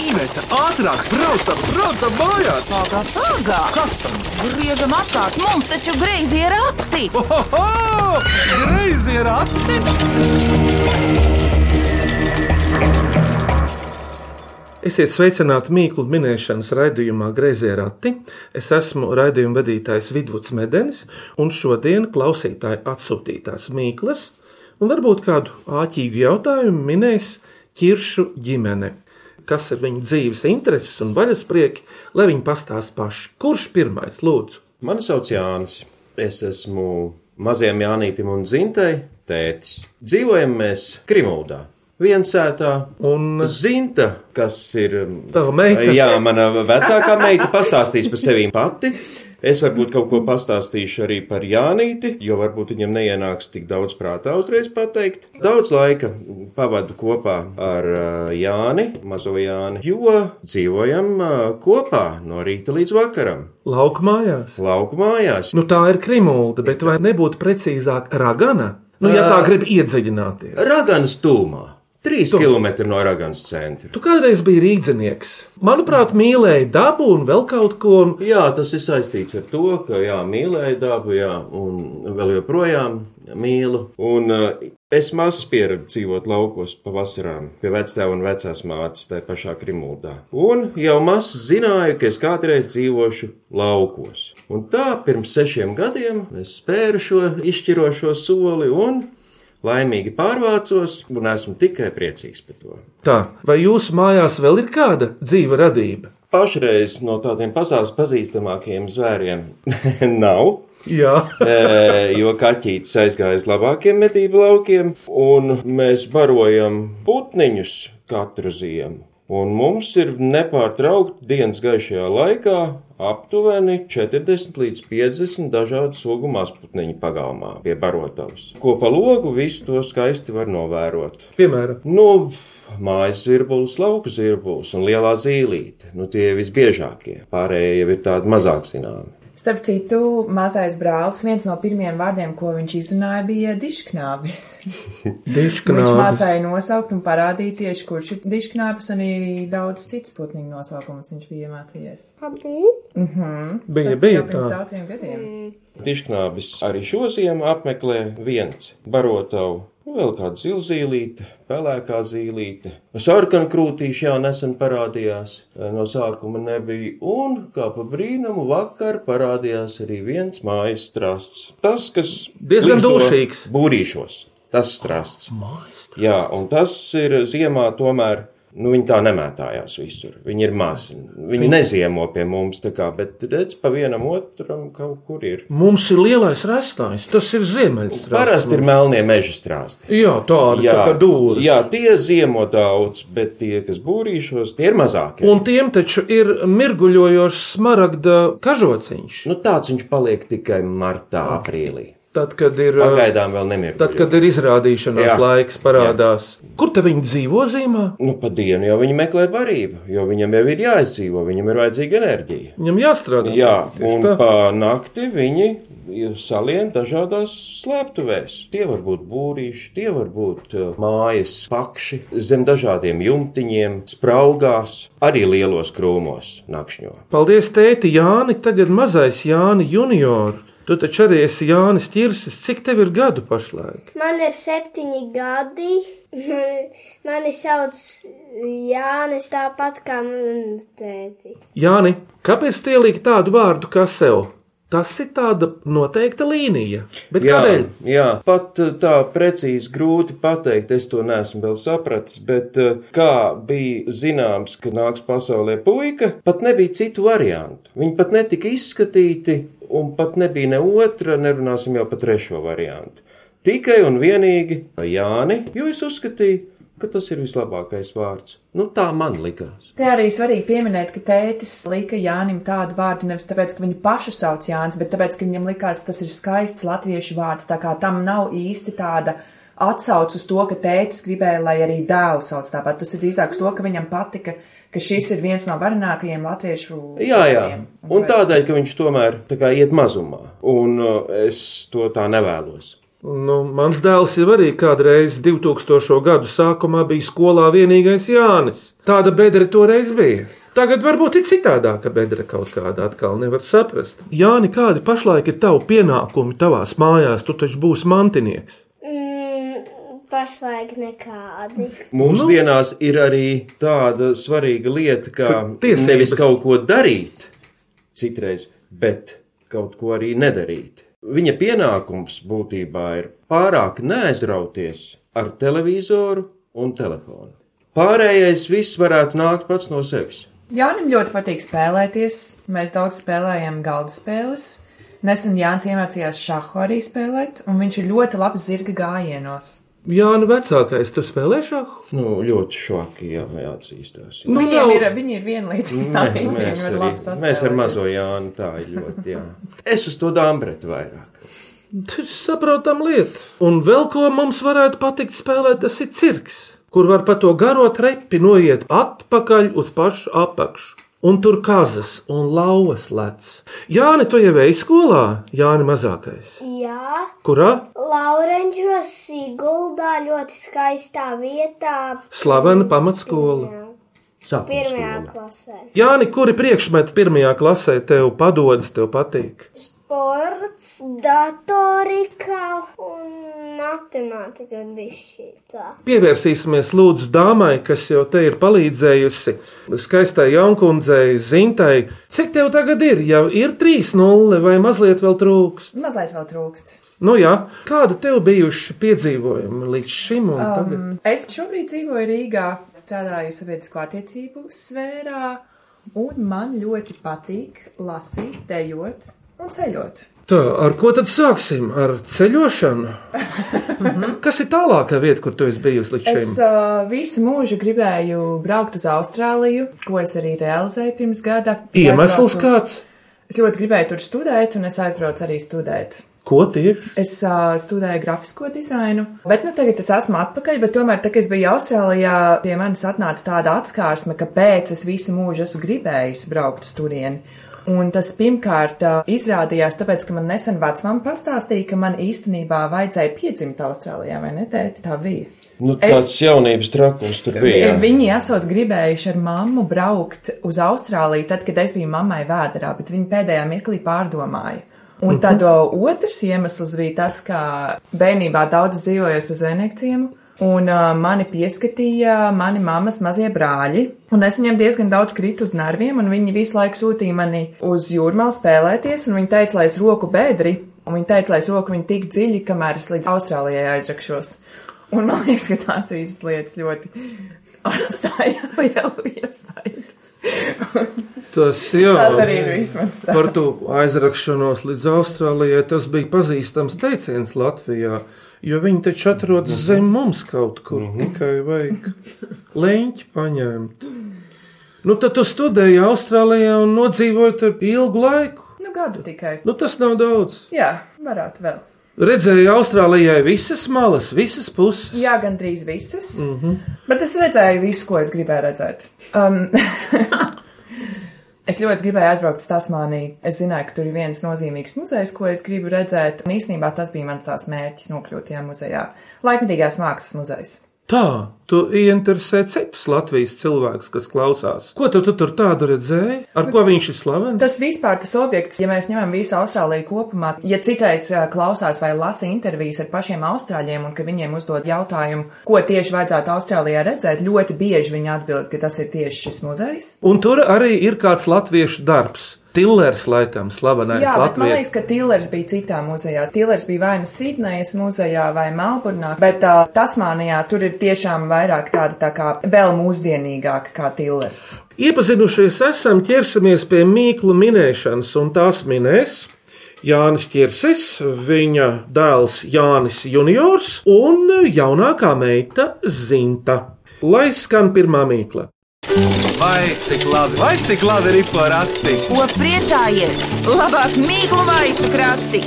Iveta, ātrāk, braucam, braucam mājās! Pagā, pagā! Kas tam? Griežam apkārt, mums taču greizi ir rati! Ohoho! Greizi ir ati! Esiet sveicināti mīklu minēšanas raidījumā Grazē rati. Es esmu raidījuma vadītājs Vidvuds Medenis, un šodien klausītāji atsūtītās mīklas, un varbūt kādu āķīgu jautājumu minēs ķiršu ģimene. Kas ir viņu dzīves intereses un vaļasprieki, lai viņi pastāst paši. Kurš pirmais lūdzu? Mani sauc Jānis. Es esmu mazajam Jānītam un Zintai tētis. Dzīvojam mēs Krimuldā. Viens sētā, Un Zinta, kas ir. Tava meita? Jā, mana vecākā meita pastāstīs par sevi pati. Es varbūt kaut ko pastāstīšu arī par Jānīti, jo varbūt viņam neienāks tik daudz prātā uzreiz pateikt. Daudz laika pavadu kopā ar ā, Jāni, mazo Jāni, jo dzīvojam ā, kopā no rīta līdz vakaram. lauka mājās. Lauku mājās. Nu, tā ir krimulda, bet vai nebūtu precīzāk ragana? Nu, ja tā grib iedziļināties. Raganas tūmā. Trīs kilometri no Raganas centra. Tu kādreiz biji rīznieks. Manuprāt, mīlēji dabu un vēl kaut ko. Jā, tas ir saistīts ar to, ka jā, mīlēju dabu, jā, un vēl joprojām mīlu. Un uh, es maz pieredzu dzīvot laukos pa vasarām pie vectēva un vecās mātes tajā pašā Krimuldā. Un jau maz zināju, ka es kādreiz dzīvošu laukos. Un tā pirms sešiem gadiem es spēru šo izšķirošo soli un laimīgi pārvācos, un esmu tikai priecīgs par to. Tā, vai jūsu mājās vēl ir kāda dzīva radība? Pašreiz no tādiem pasaules pazīstamākiem zvēriem nav. Jā, E, jo kaķītis aizgāja uz labākiem medību laukiem, un mēs barojam putniņus katru ziemu. Un mums ir nepārtraukti dienas gaišajā laikā aptuveni 40 līdz 50 dažādu sugu mazputniņu pagalmā pie barotavas. Ko pa logu visu to skaisti var novērot. piemēram, Nu, mājas zirbulis, lauku zirbulis un lielā zīlīte. Nu, tie ir visbiežākie. Pārējie jau ir tādi mazāk zināmi. Starp citu, mazais brālis, viens no pirmajiem vārdiem, ko viņš izrunāja, bija dišknābis. Viņš dišknābis. mācīja nosaukt un parādīt tieši, kurš ir dišknābis, un arī daudz citas putniņu nosaukumus viņš bija iemācījies. Bija, Tas bija jau pirms tā. daudziem gadiem. Tišknābis arī šo ziemu apmeklē viens barotavu. Vēl kāda zilzīlīte, pelēkā zīlīte. Sarkana krūtīša jau nesen parādījās, no sākuma nebija, un kā pa brīnumu vakar parādījās arī viens mājas strasts. Tas, kas Diezgan dūšīgs. Būrīšos, tas strasts. Jā, un tas ir ziemā tomēr. Nu, viņi tā nemētājās visur. Viņi ir mazi. Viņi neziemo pie mums, kā, bet redz, pa vienam otram kaut kur ir. Mums ir lielais rastājs, tas ir ziemeļstrāsts. Parasti ir melnie meža strāsti. Jā, tādi tā kā dūris. jā, tie ziemo daudz, bet tie, kas būrīšos, tie ir mazākie. Un tiem taču ir mirguļojošs smaragda kažociņš. Nu, tāds viņš paliek tikai martā, aprīlī. Tad, kad ir, Pagaidām vēl nemirst. tad, kad ir izrādīšanās Jā. laiks, parādās. Kur te viņi dzīvo zīmē? Nu, pa dienu jau viņi meklē barību, jo viņam jau ir jāizdzīvo, viņam ir vajadzīga enerģija. Viņam jāstrādā. Jā, un tā. pa nakti viņi salien dažādās slēptuvēs. Tie var būt būrīši, tie var būt uh, mājas pakši, zem dažādiem jumtiņiem, spraugās, arī lielos krūmos nakšņo. Paldies, tēti Jāni. Tagad mazais Jāni junior. Tu taču arī esi Jānis Čirsis. Cik tev ir gadu pašlaik? Man ir septiņi gadi. Mani sauc Jānis, tāpat kā man tēti. Jāni, kāpēc tu ieliki tādu vārdu kā sev? Tas ir tāda noteikta līnija. Bet Jā, kādēļ? jā, pat uh, tā precīzi grūti pateikt, es to neesmu vēl sapratis, bet uh, kā bija zināms, ka nāks pasaulē puika, pat nebija citu variantu. Viņi pat netika izskatīti, un pat nebija ne otra, nerunāsim jau par trešo variantu. Tikai un vienīgi Jāni, jo es uzskatīju, ka tas ir vislabākais vārds. Nu, tā man likās. Te arī svarīgi pieminēt, ka tētis lika Jānim tādu vārdu nevis tāpēc, ka viņu pašu sauc Jānis, bet tāpēc, ka viņam likās, ka tas ir skaists latviešu vārds. Tā kā tam nav īsti tāda atsauce uz to, ka tētis gribēja, lai arī dēlu sauc tāpat. Tas ir drīzāk to, ka viņam patika, ka šis ir viens no varenākajiem latviešu Jā, jā. vārdiem. Un tādēļ, ka viņš tomēr tā kā iet mazumā, un uh, es to tā nevēlos. Nu, mans dēls jau arī kādreiz 2000. gadu sākumā bija skolā vienīgais Jānis. Tāda bedra toreiz bija. Tagad varbūt ir citādāka bedra kaut kāda atkal nevar saprast. Jāni, kādi pašlaik ir tavi pienākumi tavās mājās? Tu taču būsi mantinieks. Mm, pašlaik nekādi. Mūsdienās ir arī tāda svarīga lieta, kā Ka tiesības. nevis kaut ko darīt citreiz, bet kaut ko arī nedarīt. Viņa pienākums būtībā ir pārāk neaizrauties ar televizoru un telefonu. Pārējais viss varētu nākt pats no sevis. Jānim ļoti patīk spēlēties. Mēs daudz spēlējam galda spēles. Nesen Jānis iemācījās šāhu arī spēlēt, un viņš ir ļoti labs zirga gājienos. Jāni, vecākais, tu spēlē šāhu? Nu, ļoti švaki, jā, jāatzīstās. Nu, Viņiem ir, viņi ir vienlīdzīgi. Nē, Viņiem mēs, ir arī, mēs ar mazo Jānu tā ir ļoti. Jā. Es uz to dāmbretu vairāk. Tas ir saprotam lieta. Un vēl ko mums varētu patikt spēlēt, tas ir cirks, kur var pa to garo trepi noiet atpakaļ uz pašu apakšu. Un tur kazas un lauvas lec. Jāni, tu jau ej skolā, Jāni mazākais. Jā, Kurā? Laurenģos Siguldā ļoti skaistā vietā. Slavena pamatskola. Jā, Sākums pirmajā skola. klasē. Jāni, kuri priekšmeti pirmajā klasē tev padodas, tev patīk? Sports, datorika un matemātika bija šī tā. Pievērsīsimies lūdzu dāmai, kas jau te ir palīdzējusi skaistai jaunkundzei, Zintai. Cik tev tagad ir? Jau ir 3-0 vai mazliet vēl trūks? Mazliet vēl trūkst. Nu jā, kāda tev bijuši piedzīvojumi līdz šim? un tagad? Um, es šobrīd dzīvoju Rīgā, strādāju sabiedrisko attiecību sfērā, un man ļoti patīk lasīt, dejot un ceļot. Tā, ar ko tad sāksim? Ar ceļošanu? Kas ir tālākā vieta, kur tu esi bijusi līdz Es šim? uh, visu mūžu gribēju braukt uz Austrāliju, ko es arī realizēju pirms gada. Es Iemesls aizbraucu- kāds? Es ļoti gribēju tur studēt, un es aizbraucu arī studēt. Ko tieši? Es uh, studēju grafisko dizainu, bet nu, tagad es esmu atpakaļ. Bet tomēr, tā, kad es biju Austrālijā, pie manis atnāca tāda atskārsme, kāpēc es visu mūžu esmu gribējis braukt uz turieni. Un tas pirmkārt uh, izrādījās, tāpēc, ka man nesen vecmāma pastāstīja, ka man īstenībā vajadzēja piedzimt Austrālijā, vai ne? Tēti, tā bija. Nu, Es- tāds jaunības trakums tur bija. Viņi esot gribējuši ar mammu braukt uz Austrāliju, tad, kad es biju mammai vēdā, bet viņi pēdējā mirklī pārdomāja. Un tad o, otrs iemesls bija tas, ka bērnībā daudz dzīvojos pa zvejnieku ciemu. Un uh, mani pieskatīja mani mammas mazie brāļi, un es viņiem diezgan daudz kritu uz nerviem, un viņi visu laiku sūtīja mani uz jūrmālu spēlēties, un viņi teica, lai es roku bedri, un viņi teica, lai es roku viņu tik dziļi, kamēr es līdz Austrālijai aizrakšos. Un man liekas, ka tās visas lietas ļoti atstāja lielu iespēju. Tas jā. Tas arī ir viss mans stāsts. Par to aizrakšanos līdz Austrālijai tas bija pazīstams teiciens Latvijā, jo viņi taču atrodas zem mums kaut kur. Tikai vajag leņķi paņemt. Nu, tad tu studēji Austrālijā un nodzīvoji tur ilgu laiku. Nu, gadu tikai. Nu, tas nav daudz. Jā, varētu vēl. Redzēju Austrālijai visas malas, visas puses. Jā, gandrīz visas. Mm -hmm. Bet es redzēju visu, ko es gribēju redzēt. Um, es ļoti gribēju aizbraukt uz Tasmāniju. Es zināju, ka tur ir viens nozīmīgs muzejs, ko es gribu redzēt. Un īstenībā tas bija mans tās mērķis nokļūt tajā muzejā. Laikmetīgās mākslas muzejs. Tā, tu ieinteresē citus Latvijas cilvēkus, kas klausās. Ko tu, tu tur tādu redzēji? Ar ko viņš ir slavens? Tas vispār tas objekts, ja mēs ņemam visu Austrāliju kopumā, ja citreiz ā, klausās vai lasa intervijas ar pašiem austrāļiem un ka viņiem uzdod jautājumu, ko tieši vajadzētu Austrālijā redzēt, ļoti bieži viņi atbild, ka tas ir tieši šis muzejs. Un tur arī ir kāds latviešu darbs. Tillers, laikam, slavenais Jā, bet man liekas, ka Tillers bija citā muzejā. Tillers bija vai nu Sīdnejas muzejā vai Melburnā, bet uh, Tasmānijā tur ir tiešām vairāk tāda tā kā vēl mūsdienīgāka kā Tillers. Iepazinušies esam, ķersimies pie mīklu minēšanas, un tās minēs Jānis Čirsis, viņa dēls Jānis Juniors un jaunākā meita Zinta. Lai skan pirmā mīkla. Vai cik labi, vai cik labi ir porati? Ko priecājies? Labāk mīklu maisu krati!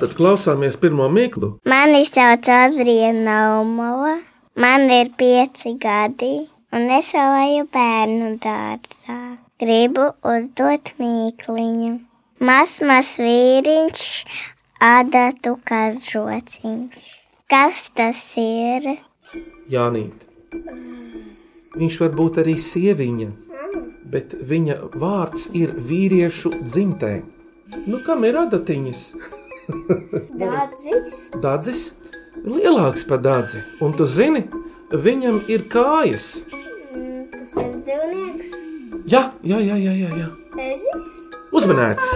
Tad klausāmies pirmo mīklu. Mani sauc Adriana Naumova, man ir pieci gadi, un es vēl eju bērnu dārzā. Gribu uzdot mīkliņu. Mazs vīriņš adatu kazrociņš. Kas tas ir? Jānīt. Viņš var būt arī sieviņa, bet viņa vārds ir vīriešu dzimtē. Nu, kam ir adatiņas? Dādzis, Dādzis ir lielāks par dādzi, un tu zini, viņam ir kājas. tas ir dzīvnieks, Jā, jā, jā, jā, jā. jā. ezis, Uzmanēts!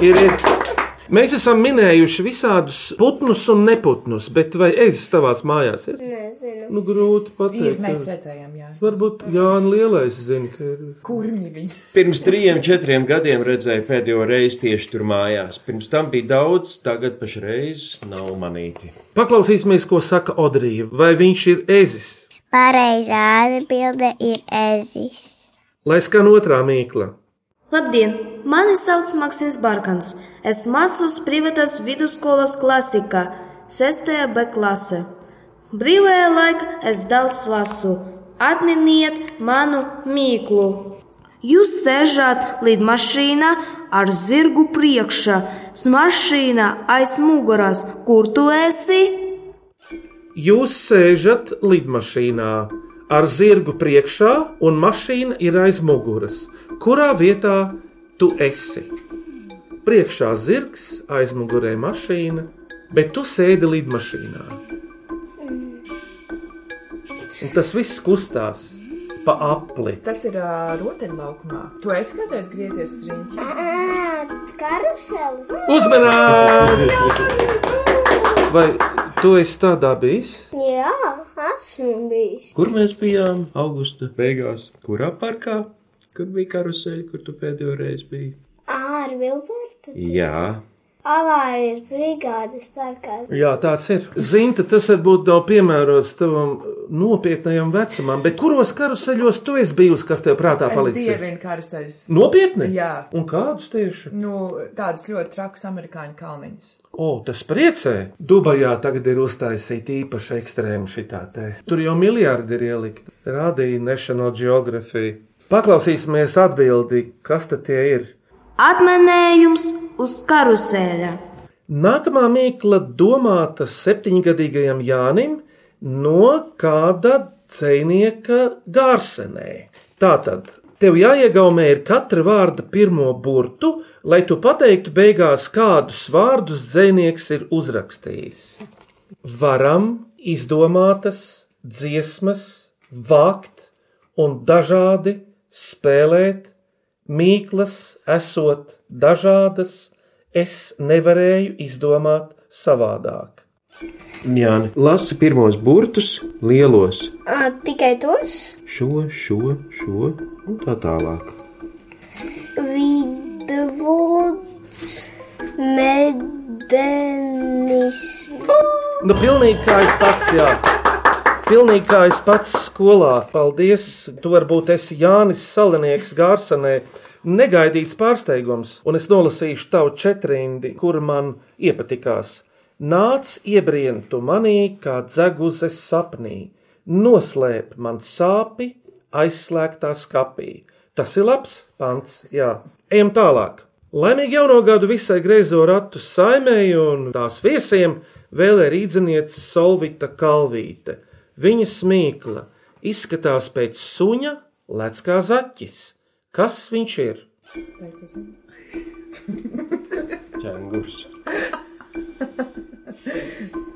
Ir, ir. Mēs esam minējuši visādus putnus un neputnus, bet vai es tavās mājās ir? nezinu. Nu, grūti Ir, pateikt. mēs redzējām, jā. Varbūt Jānis Lielais zina, ka ir. Kurmi viņi? Pirms trim, četriem gadiem redzēju pēdējo reizi tieši tur mājās. Pirms tam bija daudz, tagad pašreiz nav manīti. Paklausīsimies, ko saka Odrija. Vai viņš ir ezis? Pareizā atbilde ir ezis. Lai skan otrā mīkla. Labdien! Mani sauc Maksims Barkans. Es mācos privātās vidusskolas klasikā, 6. B klase. Brīvajā laikā es daudz lasu. Atminiet manu mīklu. Jūs sēžat lidmašīnā ar zirgu priekšā, smašīnā aiz muguras. Kur tu esi? Jūs sēžat lidmašīnā ar zirgu priekšā, un mašīna ir aiz muguras. Kurā vietā tu esi? Priekšā zirgs, aiz mugurē mašīna, bet tu sēdi lidmašīnā. Un tas viss kustās pa apli. Tas ir uh, rotaļlaukumā. Tu esi kādreiz griezies uz rīņķi? Ā, karuselis. Uzmanības! Vai tu esi tādā bijis? Jā, esmu bijis. Kur mēs bijām augusta beigās? Kurā parkā? Kur bija karuseļi, kur tu pēdējo reizi biji? Ar Vilbertu. Jā, Avārijas brigādes parkā. Jā, tāds ir. Zinta, tas varbūt nav piemērots tavam nopietnējam vecumam, bet kuros karuseļos tu esi bijusi, kas tev prātā Es palicis? dievinu karuseļus. Nopietni? Jā. Un kādus tieši? Nu, tādas ļoti trakas amerikāņu kalniņas. O, tas priecē. Dubajā tagad ir uztaisīta īpaša ekstrēma šitā te. Tur jau miljardi ir ielikt. Rādīja National Geographic. Paklausīsimies atbildi, kas tad tie ir. Atminējums uz karusēļa. Nākamā mīkla domāta septiņgadīgajam Jānim no kāda dzinieka gārsenē. Tātad, tev jāiegaumē ir katra vārda pirmo burtu, lai tu pateiktu beigās, kādus vārdus dzinieks ir uzrakstījis. Varam izdomātas dziesmas, vākt un dažādi spēlēt, mīklas esot dažādas, es nevarēju izdomāt savādāk. Jāni, lasi pirmos burtus, lielos, Ā, tikai tos? šo, šo, šo un tā tālāk. Vidvuds, medenis. Nu, pilnīgi kā es pats, jā. Pilnīgi kā es pats skolā. Paldies! Tu varbūt esi Jānis Salinieks Gārsanē. Negaidīts pārsteigums, un es nolasīšu tavu četrindi, kur man iepatikās. Nāc, iebrien tu manī, kā dzeguzes sapnī, noslēp man sāpi aizslēgtā skapī. Tas ir labs pants, jā. Ejam tālāk. Laimīgi jauno gadu visai greizo ratu saimēji un tās viesiem vēlē rīdziniece Solvita Kalvīte. Viņa smīkla izskatās pēc suņa, lec kā zaķis. Kas viņš ir? Čengurs.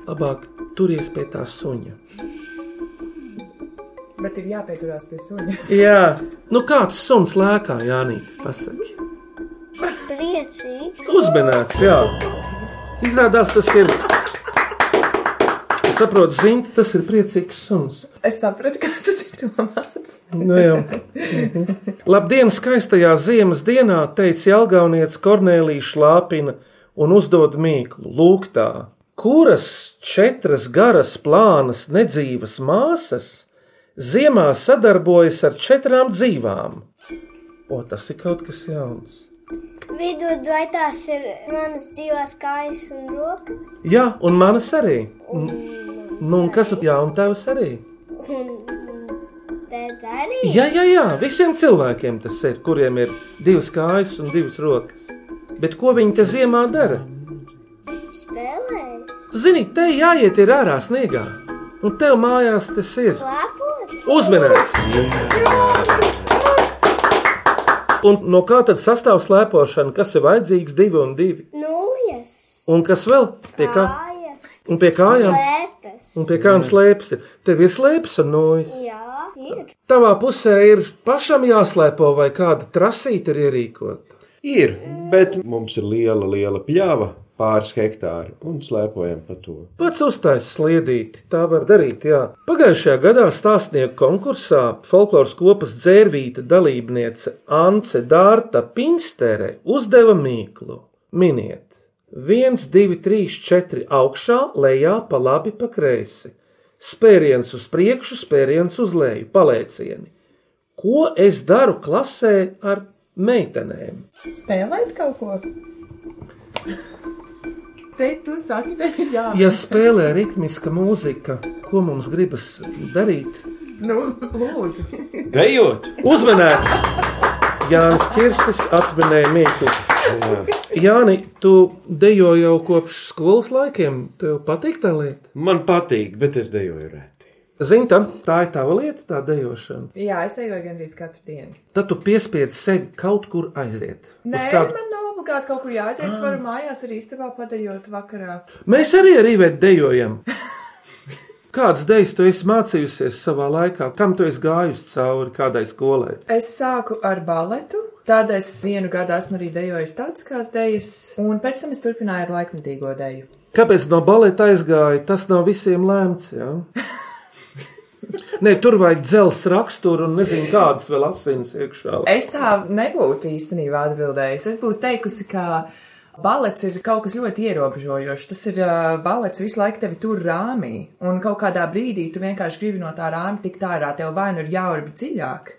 Labāk turies pie tā suņa. Bet ir jāpieturās pie suņa. Jā, nu kāds suns lēkā, Jānīt, pasaki. Priecīgs. Uzmanīts, jā. Izrādās tas ir. Saprotu, zini, tas ir priecīgs suns. Es sapratu, kā tas ir domāts. Nu, jā. Labdien, skaistajā ziemas dienā, teica Jālgaunietis Kornelija Šlāpina un uzdod mīklu. Lūk, tā, kuras četras garas, plānas, nedzīvas māsas ziemā sadarbojas ar četrām dzīvām? O, tas ir kaut kas jauns. Vidū vai tās ir manas dzīvās kājas un rokas? Jā, un manas arī. Un, nu, un kas un tavs arī? Un tad arī. Jā, jā, jā, visiem cilvēkiem tas ir, kuriem ir divas kājas un divas rokas. Bet ko viņi te ziemā dara? Zini, te jāiet ir ārā sniegā, un tev mājās tas ir Slēpot? uzmanīgs. Un no kā tad sastāv slēpošana, kas ir vajadzīgs divi un divi? Nulles. Un kas vēl pie kā? Kājas. Un pie kājām? Slēpes. Un pie slēpes ir. Tev ir slēpes un nojas. Jā, ir. Tavā pusē ir pašam jāslēpo, vai kāda trasīta ir ierīkota. Ir, bet mums ir liela, liela pļava, pāris hektāri, un slēpojam pa to. Pats uztaisīs sliedīti, tā var darīt. Jā. Pagājušajā gadā stāstnieku konkursā folkloras kopas dzērvīta dalībniece Ance Dārta Pinstere uzdeva mīklu. Miniet, 1, 2, 3, 4 augšā, lejā, pa labi, pa kreisi. Spēriens uz priekšu, spēriens uz leju, paliecieni. Ko es daru klasē ar meitenēm? Spēlēt kaut ko. Te tu saki, tev ir jā. Ja spēlē ritmiska mūzika, ko mums gribas darīt? Nu, lūdzu. Dejot! Uzmanīts! Jānis Kirsis atminēja mīklu. Jāni, tu dejo jau kopš skolas laikiem. Tev patīk tā lieta? Man patīk, bet es dejoju reti. Zinta, tā ir tava lieta, tā dejošana. Jā, es dejoju gandrīz katru dienu. Tad tu piespiedzi sevi kaut kur aiziet. Uz Nē, kādu- man nav obligāti kaut kur jāaiziet. Es varu mājās arī istabā padejot vakarā. Mēs arī ar Ivetu dejojam. Kādas dejas tu esi mācījusies savā laikā? Kam tu esi gājusi cauri kādai skolai? Es sāku ar baletu, tad es vienu gadu esmu arī dejojis tautiskās dejas, un pēc tam es turpināju ar laikmatīgo deju. Kāpēc no baleta aizgāja? Tas nav visiem lēmts. Ja? Nē, tur vajag dzelzs raksturu un nezinu, kādas vēl asins iekšā. Es tā nebūtu īstenībā atbildējis. Es būtu teikusi, ka balets ir kaut kas ļoti ierobežojošs. Tas ir uh, balets visu laiku tevi tur rāmī, un kaut kādā brīdī tu vienkārši gribi no tā rāmja tikt ārā. Tev vai nu ir jāurbi dziļāk.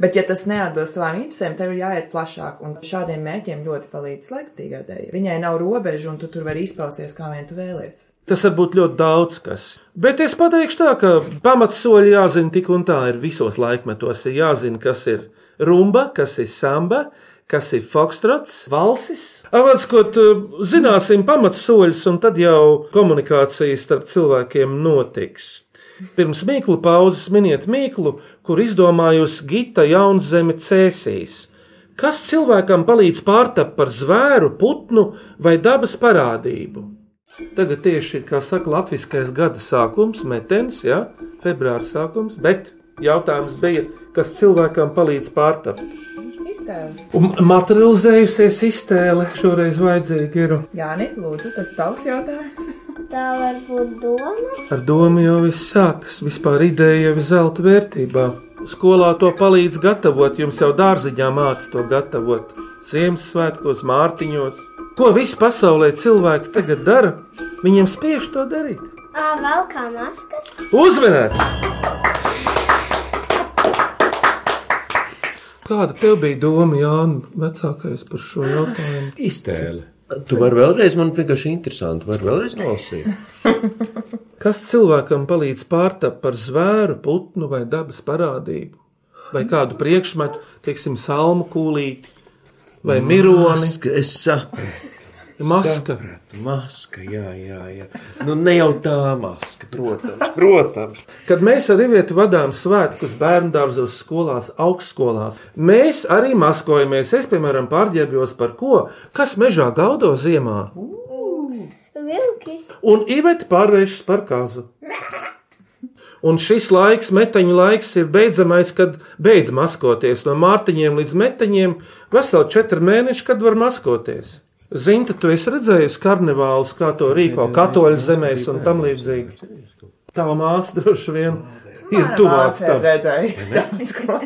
Bet, ja tas neatbilst savām interesēm, tev ir jāiet plašāk, un šādiem mērķiem ļoti palīdz laikmatīgā dēļa. Viņai nav robežu, un tu tur vari izpausties, kā vien tu vēlies. Tas var būt ļoti daudz kas. Bet es pateikšu tā, ka pamatsoļi jāzina tik un tā ir visos laikmetos. Ir jāzina, kas ir rumba, kas ir samba, kas ir fokstrots, valsis. Avadskot, zināsim pamatsoļus, un tad jau komunikācija starp cilvēkiem notiks. Pirms mīklu pauzes miniet mīklu, kur izdomājusi Gita Jaunzeme cēsīs. Kas cilvēkam palīdz pārtapt par zvēru, putnu vai dabas parādību? Tagad tieši ir, kā saka, latviskais gada sākums, metens, ja, februāra sākums, bet jautājums bija, kas cilvēkam palīdz pārtapt. Iztēle. Un materializējusies iztēle šoreiz vajadzīga ir. Jāni, lūdzu, tas tavs jautājums. Tā var būt doma. Ar domu jau viss sākas, vispār ideja jau ir zelta vērtībā. Skolā to palīdz gatavot, jums jau dārziņā māca to gatavot. Ziemassvētkos, mārtiņos. Ko visi pasaulē cilvēki tagad dara? Viņiem spiež to darīt. Ā, vēl kā maskas. Uzmanīts! Kāda tev bija doma, Jānis, vecākais par šo jautājumu? Iztēle. Tu vari vēlreiz, man vienkārši interesanti, var vēlreiz nolasīt. Kas cilvēkam palīdz pārtapt par zvēru, putnu vai dabas parādību? Vai kādu priekšmetu, teiksim, salmu kūlīti vai mironi, es sapratu. Maska? Sapratu, maska, jā, jā, jā. Nu, ne jau tā maska, protams, protams. Kad mēs ar Rīvietu vadām svētkus bērnu dārzos, skolās, augstskolās, mēs arī maskojamies. Es, piemēram, pārģērbjos par ko, kas mežā gaudo ziemā, Vilki. un Iveta pārvēršas par kazu. Un šis laiks, meteņu laiks, ir beidzamais, kad beidz maskoties. No mārciņiem līdz meteņiem veseli četri mēneši, kad var maskoties. Zinta, tu esi redzējusi karnevālus, kā to rīko katoļu zemēs un tam līdzīgi. Tava māsa droši vien ir tuvāk tam. ko.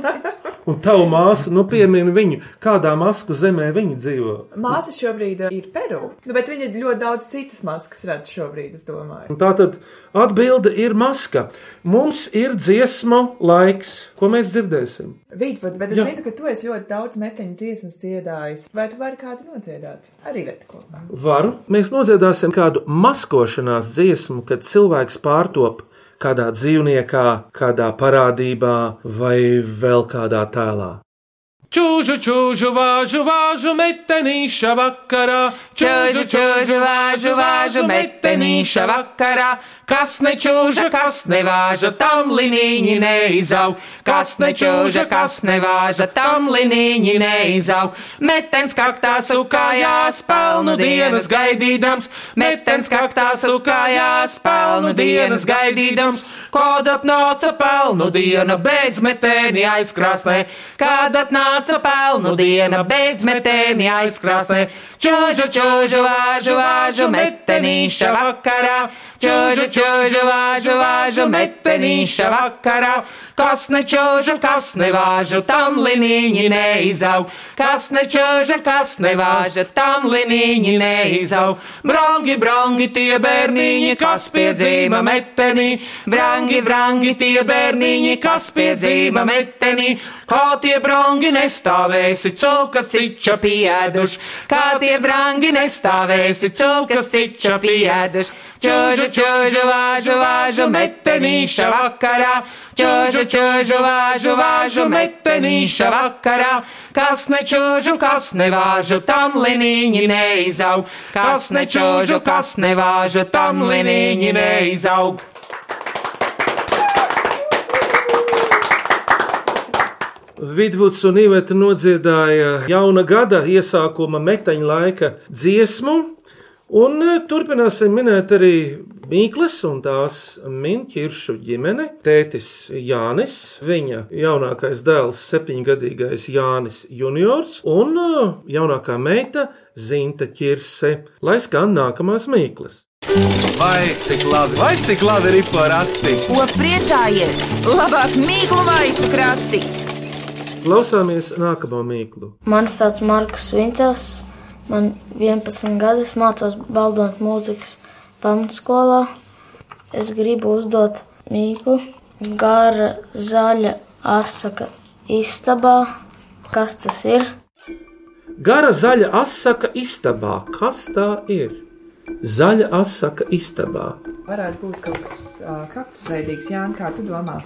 Un tava māsa, nu, piemini viņu, kādā masku zemē viņa dzīvo. Māsa šobrīd uh, ir Peru, nu, bet viņa ļoti daudz citas maskas redz šobrīd, es domāju. Un tā tad atbilde ir maska. Mums ir dziesmu laiks, ko mēs dzirdēsim. Vītvat, bet es Jā. zinu, ka tu esi ļoti daudz meteņu dziesmas dziedājis. Vai tu vari kādu nodziedāt? Arī vietu kopā. Varu. Mēs nodziedāsim kādu maskošanās dziesmu, kad cilvēks pārtop kādā dzīvniekā, kādā parādībā vai vēl kādā tēlā. Čūžu, čūžu, vāžu, vāžu, metenīša vakarā. Čūžu, čūžu, vāžu, vāžu, metenīša vakarā. Kas nečūža, kas nevāža, tam linīņi neizaug. Kas nečūža, kas nevāža, tam linīņi neizaug. Metens kaktā sukājās, pelnu dienas gaidīdams. Metens kaktā sukājās, pelnu dienas gaidīdams. Kad atnāca pelnu diena, beidz metēni aizkrāsnē. Kad atnāca pelnu diena, beidz metēni aizkrāsnē. Čūžu, čūžu, vāžu, vāžu, metenīša vakarā. Čūžu, čūžu, vāžu, vāžu, metenīša vakarā. Kas nečūža, kas nevāžu, tam linīņi neizaug. Kas nečūža, kas nevāža, tam linīņi neizaug. Brangi, brangi tie bērniņi, kas piedzīva metenī. Brangi, brangi tie bērniņi, kas piedzīva metenī. Kā tie brangi nestāvēsi, cūkas ciča pieduši. Kā tie brangi nestāvēsi, cūkas ciča pieduši. Čūžu, čūžu, vāžu, vāžu, metenīša vakarā. Čūžu, čūžu, vāžu, vāžu, metenīša vakarā. Kas nečūžu, kas nevāžu, tam linīņi neizaug. Kas nečūžu, kas nevāžu, tam linīņi neizaug. Vidvuds un Iveta nodziedāja jauna gada iesākuma meteņa laika dziesmu, un e, turpināsim minēt arī Mīklas un tās minķiršu ģimene. Tētis Jānis, viņa jaunākais dēls, septiņgadīgais Jānis Juniors un e, jaunākā meita Zinta Čirse, lai skan nākamās Mīklas. Vai cik labi, vai cik labi ir porakti? Ko priecājies? Labāk mīklu maisu krati! Klausāmies nākamo mīklu. Mani sauc Markus Vincels, man 11 gadi, es mācos Baldons mūzikas pamatskolā. Es gribu uzdot mīklu gara zaļa asaka istabā. Kas tas ir? Gara zaļa asaka istabā. Kas tā ir? Zaļa asaka istabā. Varētu būt kaut kas uh, kaktusveidīgs, Jānis, kā tu domā?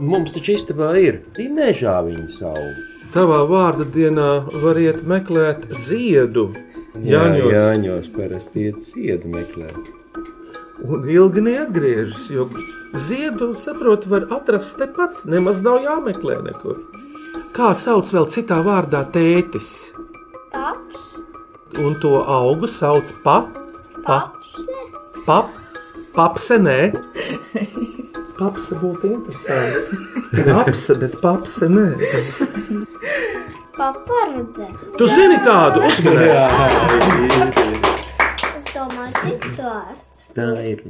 Mums taču istabā ir arī mežā viņa auga. Tavā vārda dienā var iet meklēt ziedu. Jāņos, Jāņos parasti iet ziedu meklēt. un ilgi neatgriežas, jo ziedu, saprot, var atrast tepat, nemaz nav jāmeklē nekur. Kā sauc vēl citā vārdā tētis? Paps, Un to augu sauc pa, pa, papse, pap, papse, nē. Papse būtu interesants. Papse, bet papse, nē. Paparde. Tu zini tādu uzmanību. Es domāju, cits vārds. Tā ir.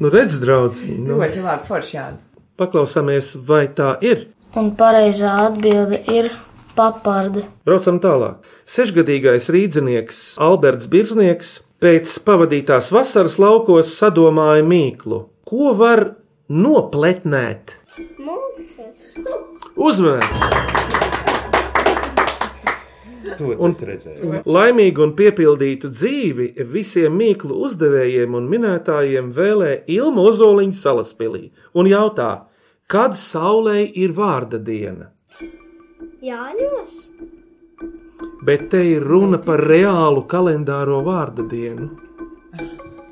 Nu, redz, draugi, nu, Ļoti labi, forši Jānis. paklausāmies, vai tā ir. Un pareizā atbilde ir paparde. Braucam tālāk. Sešgadīgais rīznieks Alberts Birznieks pēc pavadītās vasaras laukos sadomāja mīklu. Ko var nopletnēt? Mūžas. Uzmanīts! To Un-. Laimīgu un piepildītu dzīvi visiem mīklu uzdevējiem un minētājiem vēlē Ilma Ozoliņa salaspīlī un jautā, kad saulē ir vārda diena. Jāņos. Bet te ir runa par reālu kalendāro vārda dienu.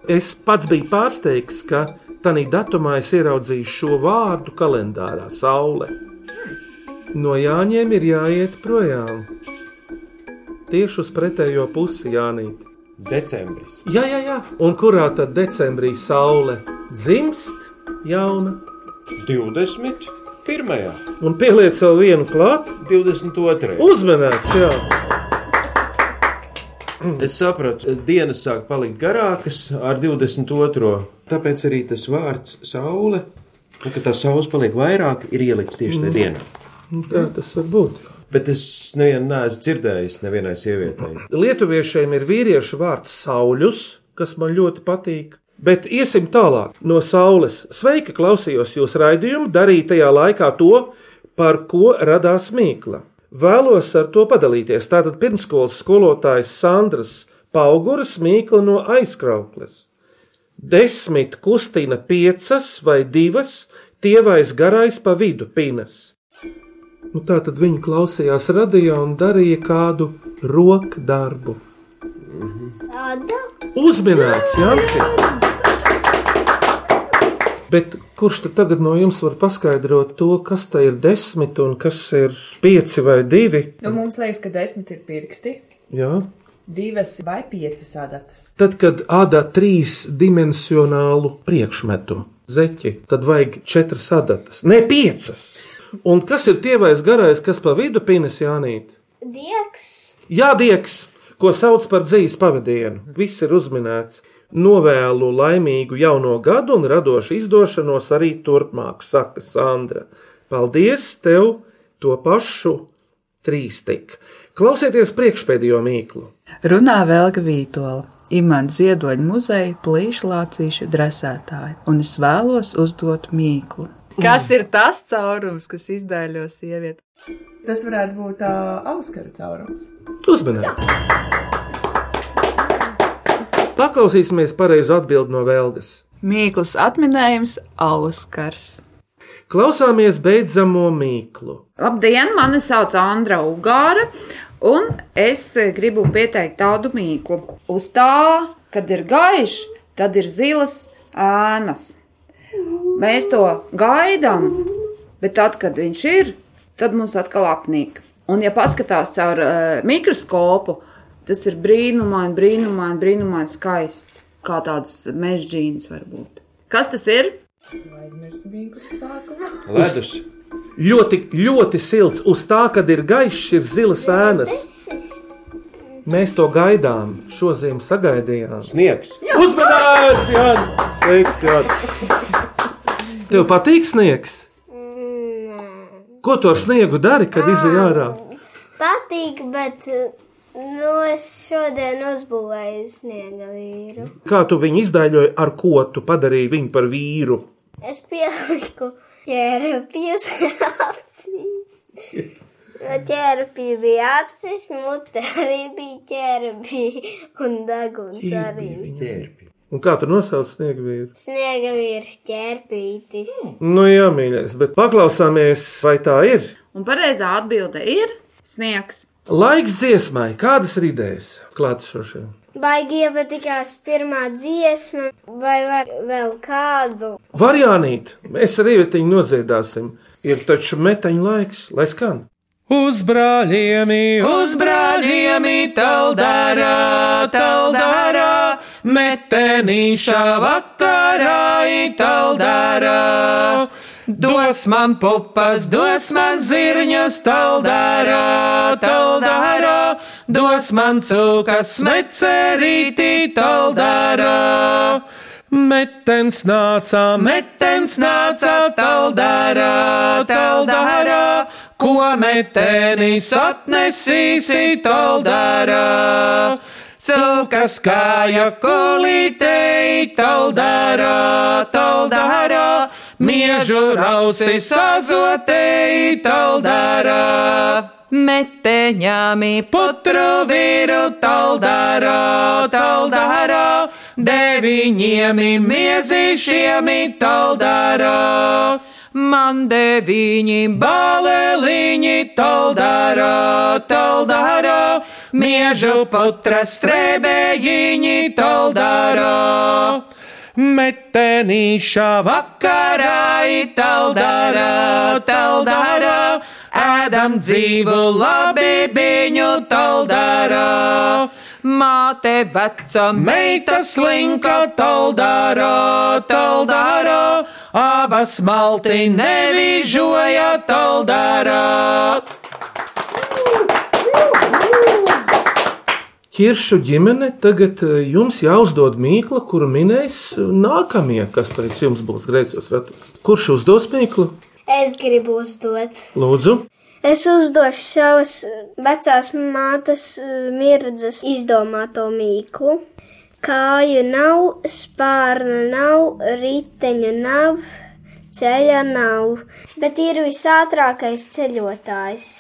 Es pats biju pārsteigts, ka tādā datumā es ieraudzīju šo vārdu kalendārā - saule. No Jāņiem ir jāiet projām. Tieši uz pretējo pusi Jānīt. Decembris. Jā, jā, jā. Un kurā tad decembrī saule dzimst jauna? 21. Un pieliec vēl vienu klāt, 22. uzmanēts, jā. Es sapratu, dienas sāk palikt garākas ar 22. Tāpēc arī tas vārds saule, ka tā saules paliek vairāk, ir ielikts tieši tajā dienā. Nu, Tā tas var būt. Bet es nevienu neesmu dzirdējis nevienai sievietei. Lietuviešiem ir vīriešu vārds sauļus, kas man ļoti patīk. Bet iesim tālāk no saules. Sveika, klausījos jūsu raidījumu, darīju tajā laikā to, par ko radās mīkla. Vēlos ar to padalīties. Tātad pirmskolas skolotājs Sandrs Pauguras mīkla no aizkraukles. Desmit kustina piecas vai divas, tievais garais pa vidu pinas. Nu, tā tad viņi klausījās radio un darīja kādu roku darbu. Tāda? Uzminēts, Janci! Bet kurš tad tagad no jums var paskaidrot to, kas tā ir desmit un kas ir pieci vai divi? Nu, mums liekas, ka desmit ir pirksti, Jā. divas vai piecas adatas. Tad, kad ādā trīsdimensionālu priekšmetu zeķi, tad vajag četras adatas, ne piecas. Un kas ir tievais garais, kas pa vidu pīnes Jānīt? Dieks. Jā, dieks, ko sauc par dzīves pavadienu. Viss ir uzminēts. Novēlu laimīgu jauno gadu un radošu izdošanos arī turpmāk, saka Sandra. Paldies tev to pašu trīs tik. Klausieties priekšpēdējo mīklu. Runā Velga Vītola, Imants Ziedoņa muzeja plīšlācīšu dresētāja, un es vēlos uzdot mīklu. Kas ir tas caurums, kas izdēļo sievieti? Tas varētu būt uh, auskaru caurums. Uzmanīts! Paklausīsimies pareizo atbildi no Vēlgas. Mīklas atminējums Auskars. Klausāmies beidzamo mīklu. Labdien, mani sauc Andra Ugāra, un es gribu pieteikt tādu mīklu. Uz tā, kad ir gaišs, tad ir zilas ēnas. Mēs to gaidām, bet tad, kad viņš ir, tad mums atkal apnīk. Un, ja paskatās caur uh, mikroskopu, tas ir brīnumaini, brīnumaini, brīnumaini skaists. Kā tāds mežģīns var būt. Kas tas ir? Es aizmirsu mīklas sākumu. Ledus. Ļoti, ļoti silts. Uz tā, kad ir gaišs, ir zilas ēnas. Mēs to gaidām, šo ziemu sagaidījām. Sniegs. Uzmanīts, Jānis! Sveiks, Jānis! Tev patīk sniegs? Ko tu ar sniegu dari, kad izej ārā? Patīk, bet nu, es šodien uzbūvēju sniega vīru. Kā tu viņu izdēļoji, ar ko tu padarīji viņu par vīru? Es pieliku ķērpjus acīs. No ķērpja bija acis, mute arī bija ķērpja un deguns arī. Un kā tu nosauc sniega vīru? Sniega vīrs ķērpītis. Nu, jā, mīļais, bet paklausāmies, vai tā ir? Un pareizā atbilde ir sniegs. Laiks dziesmai, kādas ir idejas klātesošiem? Baigi iepatikās pirmā dziesma, vai var vēl kādu? Varjānīt, mēs ar īvetiņu nodziedāsim. Ir taču metaņu laiks, lai skan. Uz brāļiem, uz brāļiem, taldārā, taldārā, metenīšā vakarā, taldārā. Dos man pupas, dos man zirņus, taldārā, taldārā, dos man cūkas, mecerītī, taldārā. Metens nāca, metens nāca, taldārā, taldārā, ko metenis atnesīsi, taldārā. Cūkas kāja kulītei, taldārā, taldārā, miežu rausi sazotei, taldārā. Meteņāmi putru vīru, taldārā, taldārā, deviņiem miezīšiem, taldārā. Man deviņi baleliņi, taldārā, taldārā, miežu putra strēbējiņi, taldārā. Metenīšā vakarā, taldārā, taldārā, ēdam dzīvu labi biņu, taldārā. Māte veca, meita slinka, taldārā, taldārā, abas malti nevižoja, taldārā. Kiršu ģimene tagad eh, jums jāuzdod mīkla, kuru minēs nākamie, kas pēc jums būs greizos ratos. Kurš uzdos mīklu? Es gribu uzdot. Lūdzu, Es uzdošu savas vecās mātes eh, mirdzas izdomāto mīklu. Kāju nav, spārnu nav, riteņu nav, ceļa nav, bet ir visātrākais ceļotājs.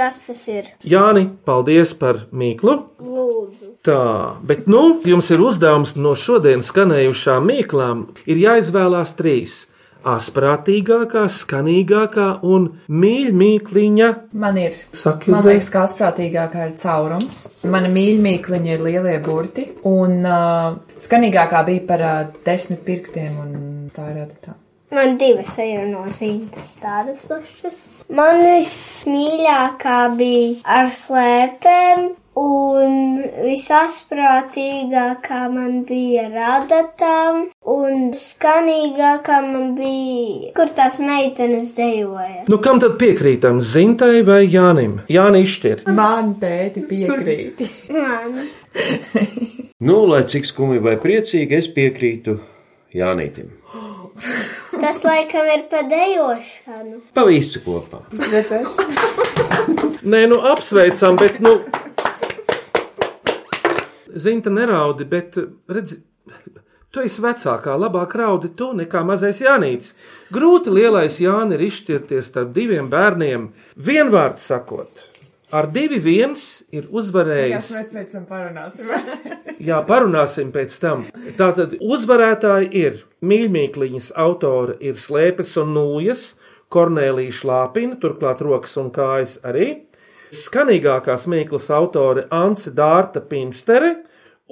Kas tas ir? Jāni, paldies par mīklu. Lūdzu. Tā, bet nu, jums ir uzdevums no šodienas skanējušām mīklām, ir jāizvēlās trīs. asprātīgākā, skanīgākā un mīļmīkliņa. Man ir. Saki Man liekas, ka asprātīgākā ir caurums. Mana mīļākā ir lielie burti. Un uh, skanīgākā bija par uh, desmit pirkstiem, un tā ir tā. Man divas ir no zīmes tādas plašas. Man vismīļākā bija ar slēpēm, un visasprātīgākā man bija ar adatām, un skanīgākā man bija, kur tās meitenes dejoja. Nu, kam tad piekrītam? Zintai vai Jānim? Jāni izšķir. Man tēti piekrīt. Man. Nu, lai cik skumji vai priecīgi, es piekrītu Jānītim. Tas laikam ir pa dejošanu. Pa visu kopā. Nē, nu apsveicam, bet, nu, Zinta neraudi, bet, redzi, tu esi vecākā, labāk raudi tu nekā mazais Jānis. Grūti lielais Jānis ir izšķirties starp diviem bērniem, vienvārds sakot. Ar divi viens ir uzvarējis. Mēs pēc tam parunāsim. Jā, parunāsim pēc tam. Tātad uzvarētāji ir mīļākās autora, ir slēpes un nūjas, Kornelija Šlāpina, turklāt rokas un kājas arī. Skanīgākās mīklas autore Ance Dārta Pinstere,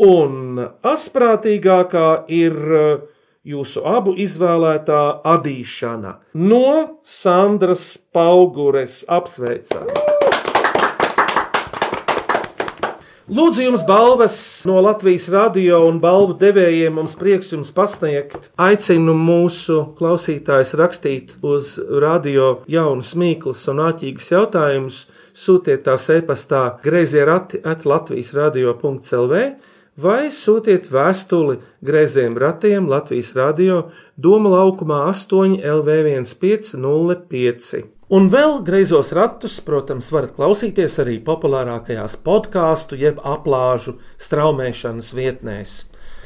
un asprātīgākā ir uh, jūsu abu izvēlētā adīšana no Sandras Paugures apsveicam. Lūdzu, jums balvas no Latvijas radio un balvu devējiem. Mums prieks jums pasniegt. Aicinu mūsu klausītājus rakstīt uz radio jaunus mīklus un āķīgus jautājumus. Sūtiet tās e-pastā grazē rati at Latvijas radio.clv vai sūtiet vēstuli grazējiem ratiem Latvijas radio Doma laukumā 8 LV 1505. Un vēl greizos ratus, protams, varat klausīties arī populārākajās podkāstu jeb aplāžu straumēšanas vietnēs.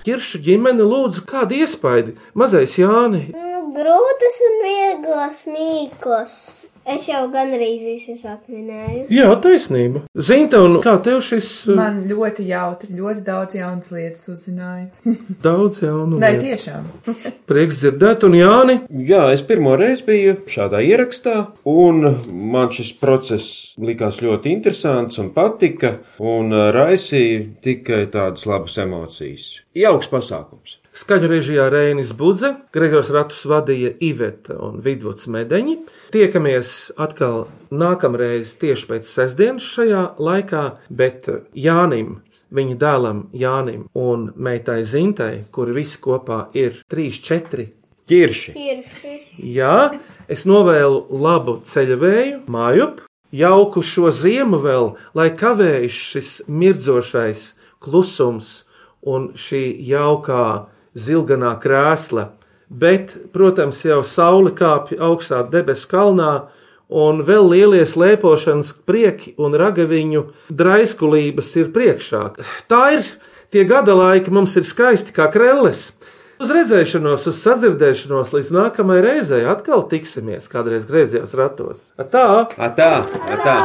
Kiršu ģimene lūdzu kādu iespaidu, mazais Jāni. Nu, grūtas un vieglas mīklas. Es jau gandrīz visas atminēju. Jā, taisnība. Zinta, un kā tev šis uh, Man ļoti jautri, ļoti daudz jaunas lietas uzzināju. daudz jaunu? Nē, lietu? tiešām. Prieks dzirdēt, un Jāni. Jā, es pirmo reizi biju šādā ierakstā, un man šis process likās ļoti interesants un patika, un raisīja tikai tādas labas emocijas. Jauks pasākums. Skaņu režijā Rēnis Budze, Gregors Ratus vadīja Iveta un Vidvuds Medeņi. Tiekamies atkal nākamreiz tieši pēc sestdienas šajā laikā, bet Jānim, viņa dēlam Jānim un meitai Zintai, kuri visi kopā ir 3-4 ķirši. Kirši. Jā, es novēlu labu ceļavēju, mājup, jauku šo ziemu vēl, lai kavējas šis mirdzošais klusums un šī jaukā zilganā krēsla. Bet, protams, jau saule kāpj augstā debesu kalnā, un vēl lielie slēpošanas prieki un ragaviņu draiskulības ir priekšā. Tā ir tie gada laiki, mums ir skaisti kā krelles. Uz redzēšanos, uz sadzirdēšanos līdz nākamajai reizei atkal tiksimies kādreiz griezījos ratos. Tā! Atā, atā!